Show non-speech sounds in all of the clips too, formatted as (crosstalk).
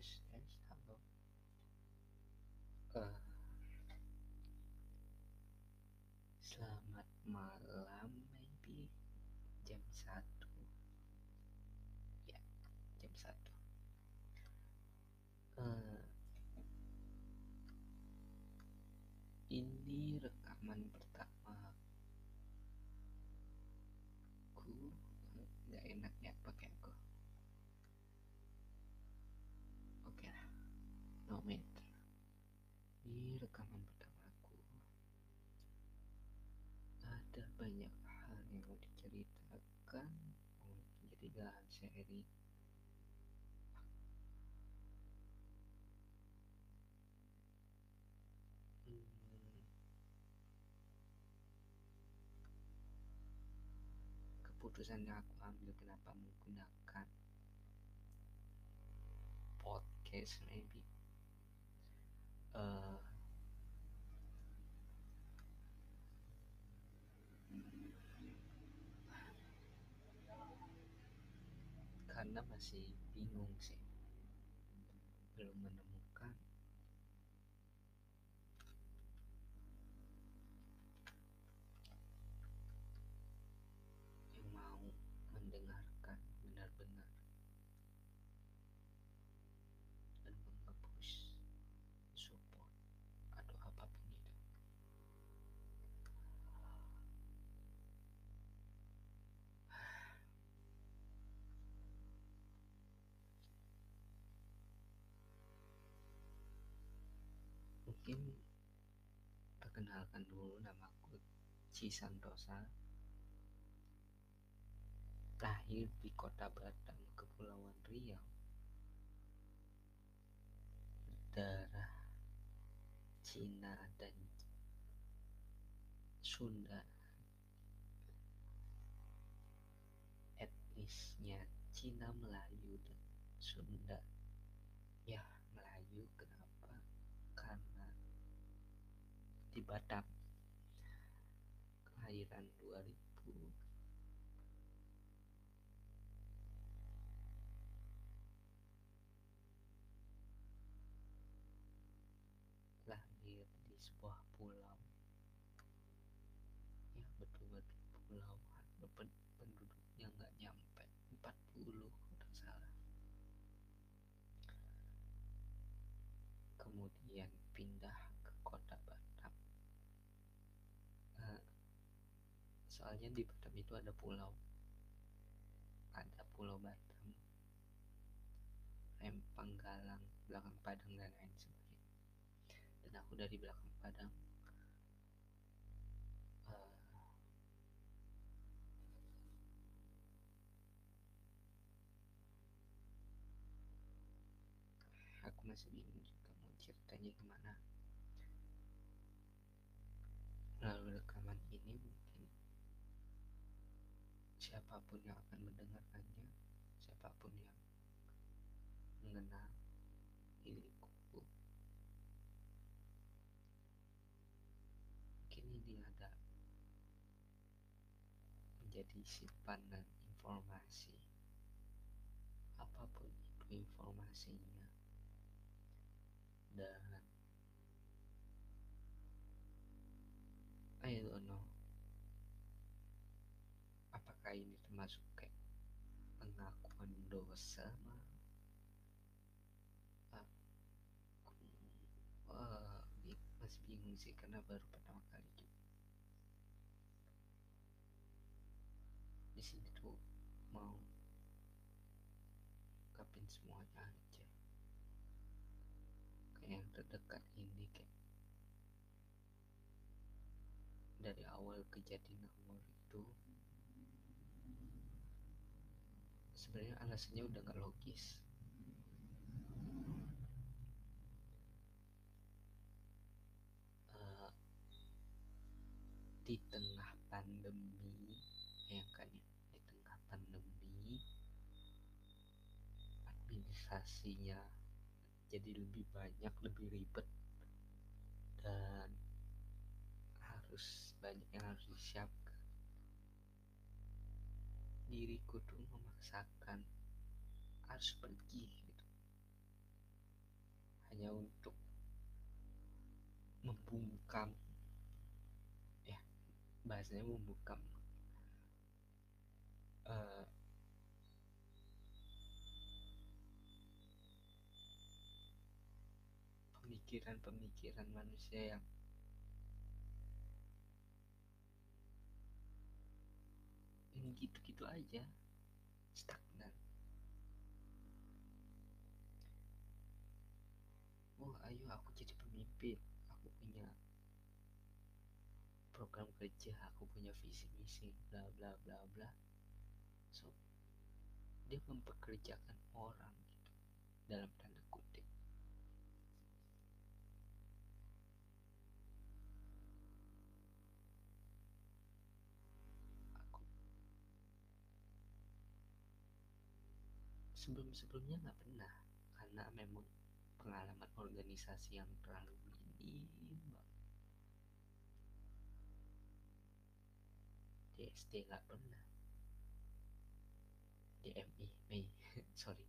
是哎差不多，嗯、呃。Diceritakan jadi bahan sharing hmm, keputusan yang aku ambil kenapa menggunakan podcast maybe? Uh, karena masih bingung sih. Belum menemukan. Yang mau mendengarkan benar-benar mungkin perkenalkan dulu namaku Ci Santosa. Lahir di kota Batam Kepulauan Riau. Darah Cina dan Sunda. Etnisnya Cina Melayu dan Sunda ya Melayu kenapa karena di Batam. Kelahiran 2000 lahir di sebuah soalnya di Batam itu ada pulau. Ada pulau Batam. Rempang Galang belakang Padang dan lain sebagainya. Dan aku dari belakang Padang uh, aku masih bingung juga mau ceritanya ke mana lalu rekaman ini mungkin siapa pun yang akan mendengarkannya siapa pun yang mengenal diriku. Mungkin ini ada menjadi simpanan informasi. Apa pun itu informasinya. Dan apakah ini termasuk kayak pengakuan dosa aku uh, masih bingung sih karena baru pertama kali juga. Di sini tuh mau ungkapin semuanya aja. Kayak yang terdekat ini kayak dari awal kejadian awal itu sebenarnya alasannya udah gak logis. Uh, di tengah pandemi ya kan ya? Di tengah pandemi administrasinya jadi lebih banyak lebih ribet. Dan harus banyak yang harus disiapkan. Diriku tuh memaksakan harus pergi gitu. Hanya untuk membungkam ya bahasanya membungkam. Uh, pemikiran-pemikiran manusia yang yang gitu-gitu aja stagnan oh ayo aku jadi pemimpin aku punya program kerja aku punya visi misi bla bla bla bla so dia mempekerjakan orang gitu dalam tanda kutip sebelum-sebelumnya nggak pernah. Karena memang pengalaman organisasi yang terlalu minim di SD nggak pernah. Di MI Mei. (laughs) Sorry.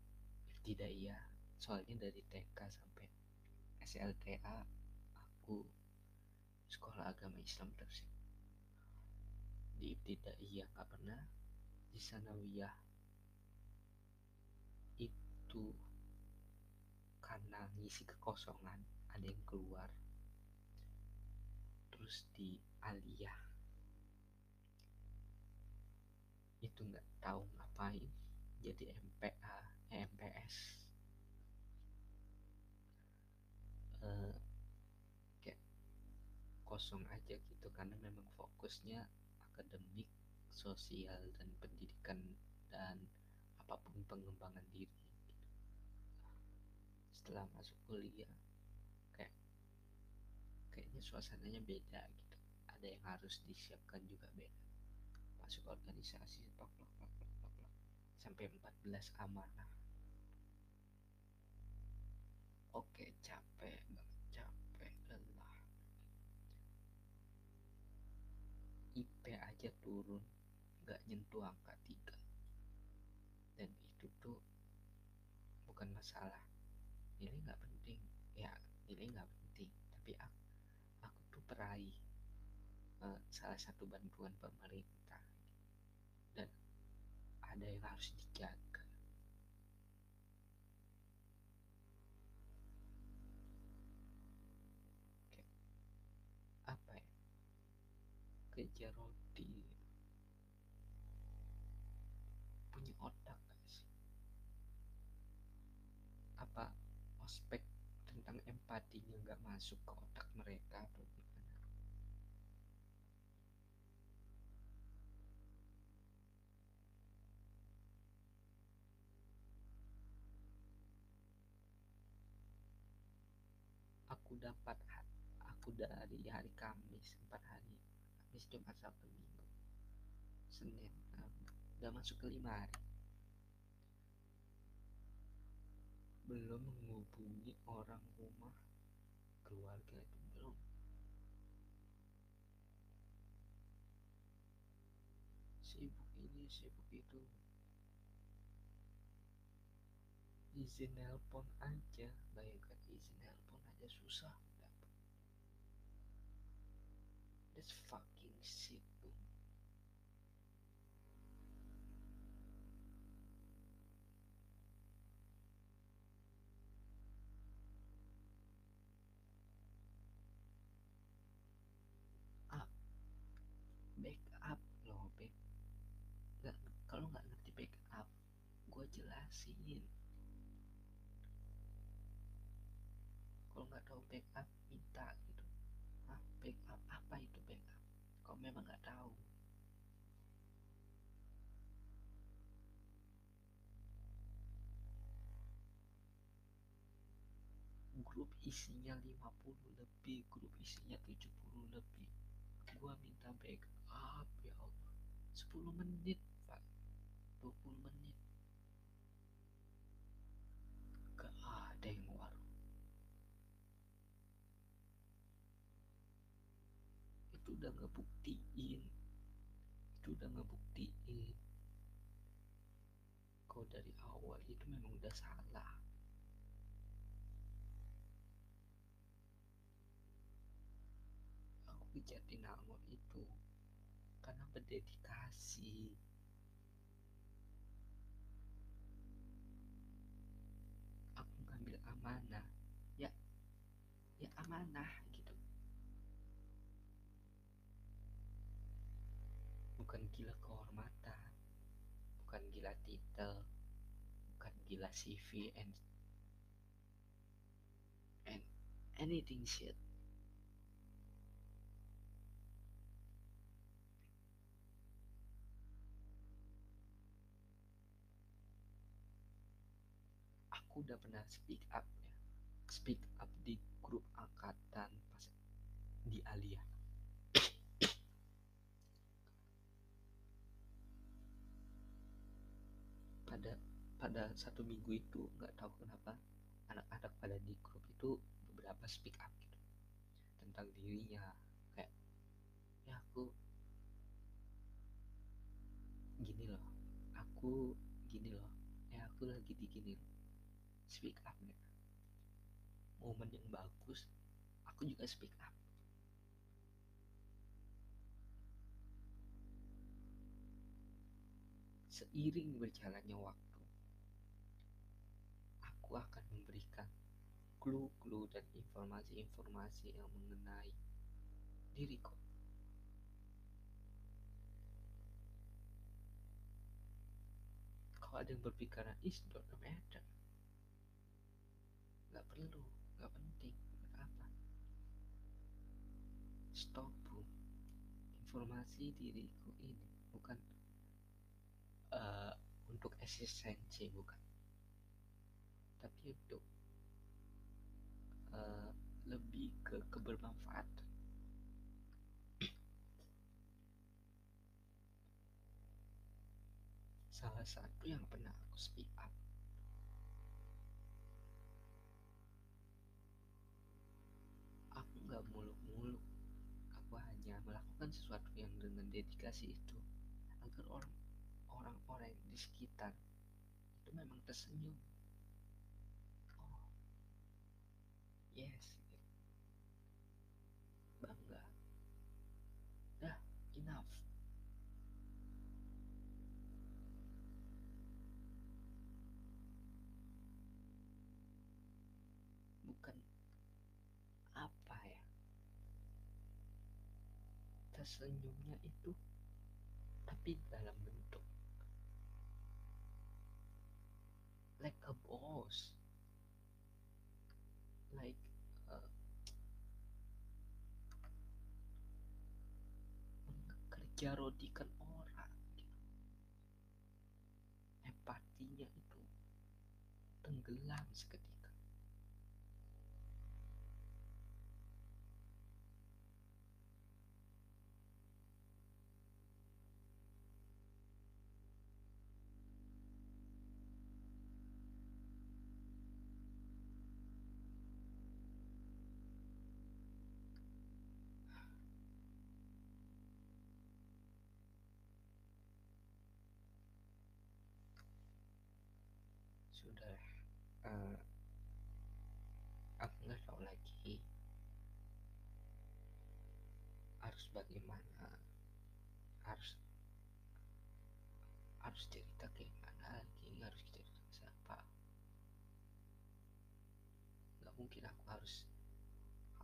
Tidak iya. Soalnya dari TK sampai SLTA aku sekolah agama Islam terus. Di tidak iya nggak pernah. Di sanawiyah itu karena ngisi kekosongan ada yang keluar terus di aliyah itu nggak tahu ngapain jadi MPA MPS eh, kayak kosong aja gitu karena memang fokusnya akademik sosial dan pendidikan dan apa pun pengembangan diri. Setelah masuk kuliah. Kayak kayaknya suasananya beda gitu. Ada yang harus disiapkan juga beda. Masuk organisasi plak, sampai 14 amanah. Oke capek capek lelah. IP aja turun nggak nyentuh angka 3 dan itu tuh bukan masalah nilai nggak penting ya nilai nggak penting tapi aku, aku tuh peraih uh, salah satu bantuan pemerintah. Dan ada yang harus dijaga. Kayak apa ya? Kerja roti. Punya otak gak apa ospek tentang empatinya nggak masuk ke otak mereka atau aku dapat aku dari hari Kamis empat hari. Kamis Jumat Sabtu Minggu Senin udah masuk ke lima hari. Belum menghubungi orang rumah keluarga itu belum. Sibuk ini sibuk itu. Izin nelpon aja bayangkan izin nelpon aja susah dapat that's fucking shit backup loh nggak kalau nggak ngerti backup gue jelasin backup minta gitu. Ah backup apa itu backup? Kalau memang nggak tahu? Grup isinya 50 lebih grup isinya 70 lebih. Gua minta backup ya Allah. 10 menit ngebuktiin itu udah ngebuktiin. Kau dari awal itu memang udah salah. Aku ke Jatinangor itu karena berdedikasi. Gila kehormatan bukan gila titel bukan gila CV and and anything shit. Aku udah pernah speak up ya. Speak up di grup angkatan pas di Alia pada satu minggu itu nggak tahu kenapa anak-anak pada di grup itu beberapa speak up gitu tentang dirinya kayak ya aku gini loh aku gini loh ya aku lagi di gini loh speak up ya momen yang bagus aku juga speak up. Seiring berjalannya waktu aku akan memberikan clue-clue dan informasi-informasi yang mengenai diriku. Kalau ada yang berpikiran is don't matter nggak perlu nggak penting apa. Stop bro informasi diriku ini bukan uh, untuk eksistensi bukan tapi untuk uh, lebih ke kebermanfaatan salah satu yang pernah aku speak up. Aku nggak muluk-muluk. Aku hanya melakukan sesuatu yang dengan dedikasi itu agar orang orang-orang di sekitar itu memang tersenyum yes. Bangga. Dah enough. Bukan apa ya. Tersenyumnya itu tapi dalam bentuk like a boss like uh, kerja rodikan orang gitu. empatinya itu tenggelam seketika sudah uh, aku nggak tahu lagi harus bagaimana harus harus cerita kayak mana lagi harus cerita ke siapa. Nggak mungkin aku harus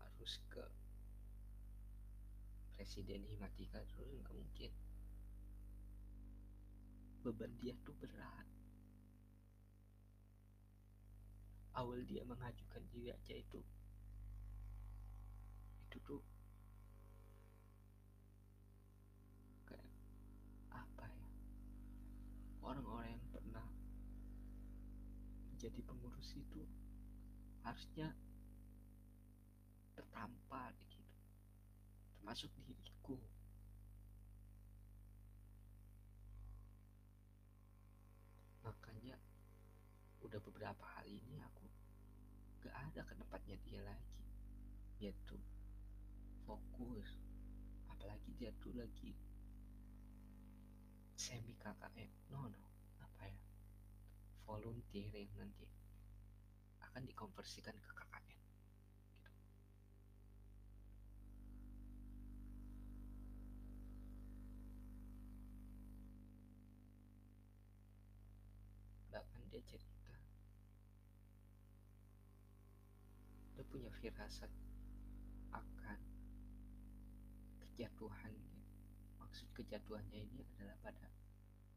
harus ke presiden Himatika dulu nggak mungkin. Beban dia tuh berat awal dia mengajukan diri aja itu. Itu tuh. Kayak apa ya? Orang-orang yang pernah menjadi pengurus itu harusnya tertampar gitu. Termasuk diriku. Makanya udah beberapa gak ada ke tempatnya dia lagi. Dia tuh fokus. Apalagi dia tuh lagi semi KKN no no. Apa ya? Volunteer yang nanti. Akan dikonversikan ke KKN gitu. bahkan dia jadi punya firasat akan kejatuhannya. Maksud kejatuhannya ini adalah pada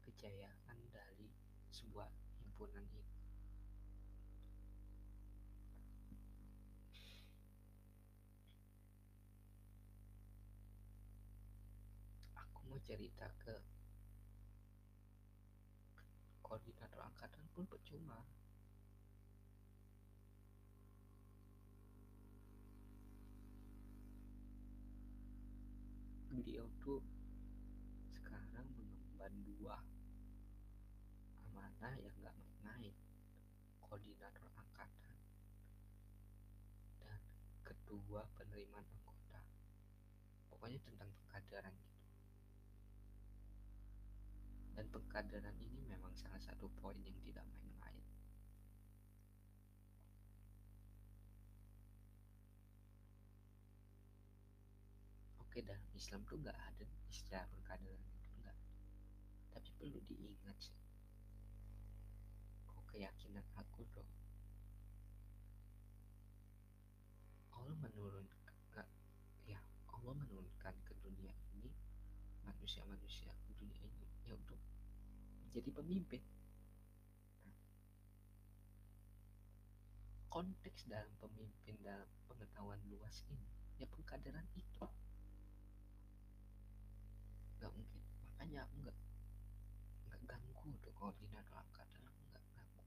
kejayaan dari sebuah himpunan ini. Aku mau cerita ke koordinator angkatan pun beliau tuh sekarang mengemban dua amanah yang gak main-main koordinator angkatan dan kedua penerimaan anggota. Pokoknya tentang pengkaderan gitu. Dan pengkaderan ini memang salah satu poin yang tidak main-main Islam tuh gak ada istilah pengkaderan itu enggak tapi perlu diingat sih. Kok keyakinan aku tuh Allah menurunkan ya Allah menurunkan ke dunia ini manusia-manusia ke dunia ini ya untuk menjadi pemimpin. Nah, konteks dalam pemimpin dalam pengetahuan luas ini ya pengkaderan itu nggak mungkin makanya aku nggak nggak ganggu tuh koordinator angkatan aku nggak ganggu.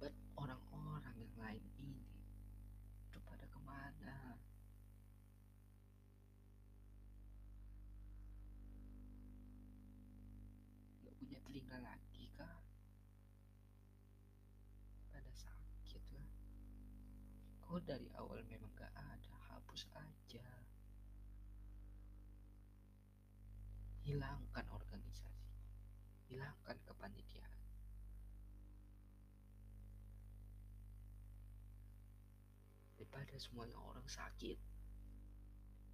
Buat orang-orang yang lain ini itu pada ke mana? Nggak punya telinga lagi kah? Pada sakit lah kok dari awal memang gak ada hapus aja. Hilangkan organisasi. Hilangkan kepanitiaan. Daripada semuanya orang sakit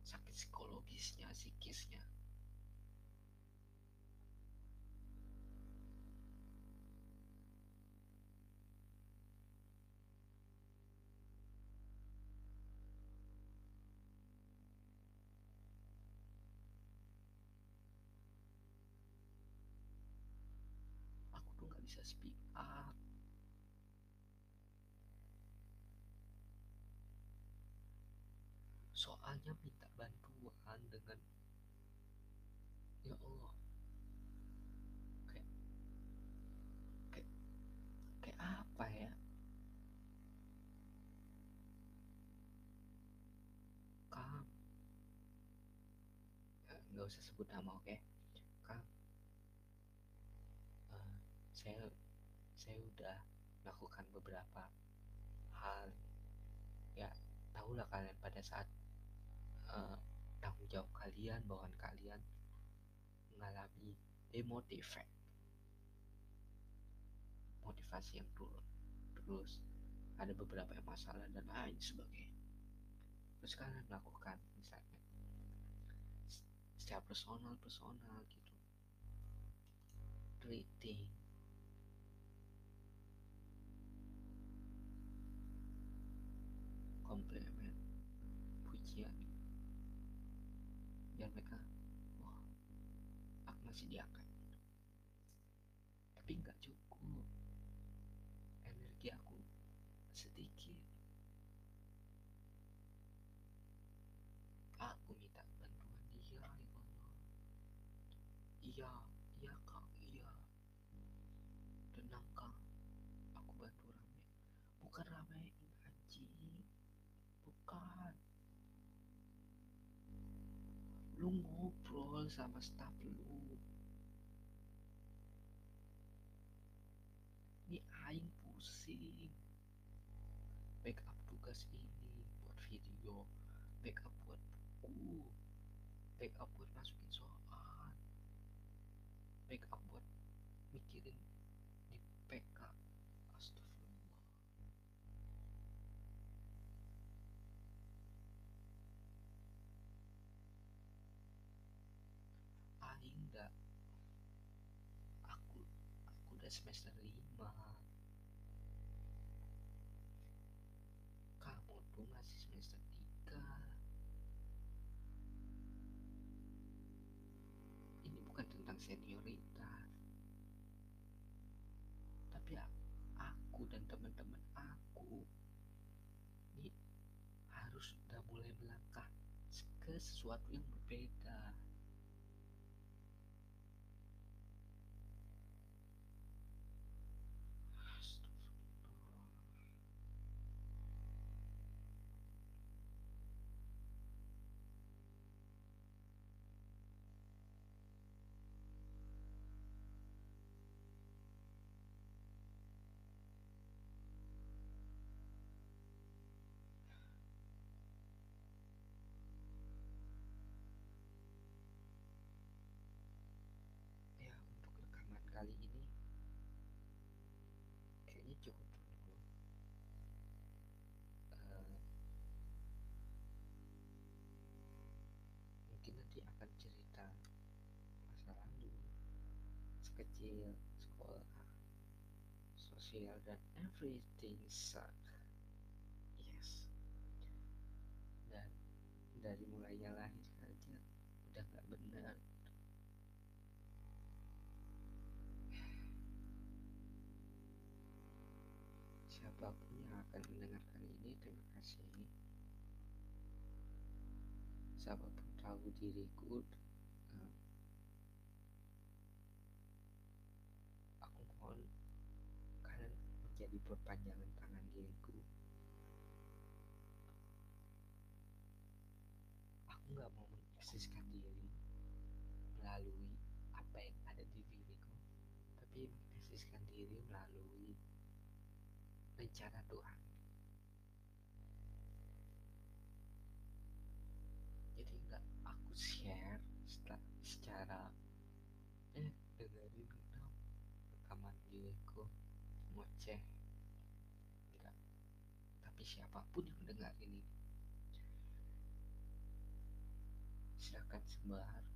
sakit psikologisnya psikisnya bisa speak up. Soalnya minta bantuan dengan ya Allah. Kayak kayak kayak apa ya? Eh, nggak usah sebut nama oke? Kang Eh, saya saya udah melakukan beberapa hal. Ya tahulah kalian pada saat eh, tanggung jawab kalian bawaan kalian mengalami demotivate motivasi yang turun terus. Ada beberapa masalah dan lain sebagainya. Terus kalian melakukan misalnya secara personal personal gitu. Treating komplimen pujian. Biar mereka wah aku masih diangkat tapi nggak cukup. Energi aku sedikit. Aku minta bantuan dia ya Allah iya iya kang iya tenang kang aku bantu rame bukan ramein anjing bukan lu ngobrol sama staff lu udah semester 5 kamu tuh masih semester 3 ini bukan tentang senioritas. Tapi aku dan teman-teman aku ini harus udah mulai melangkah ke sesuatu yang berbeda sekecil sekolah sosial dan everything suck. Yes. Dan dari mulainya lahir saja udah nggak benar. Siapa pun yang akan mendengarkan ini terima kasih. Siapa pun tahu diriku mengeksiskan diri melalui apa yang ada di diriku. Tapi mengeksiskan diri melalui rencana Tuhan. Jadi nggak aku share secara eh dengerin dong rekaman diriku ngoceh. Enggak tapi siapa pun yang dengar ini 什么啊，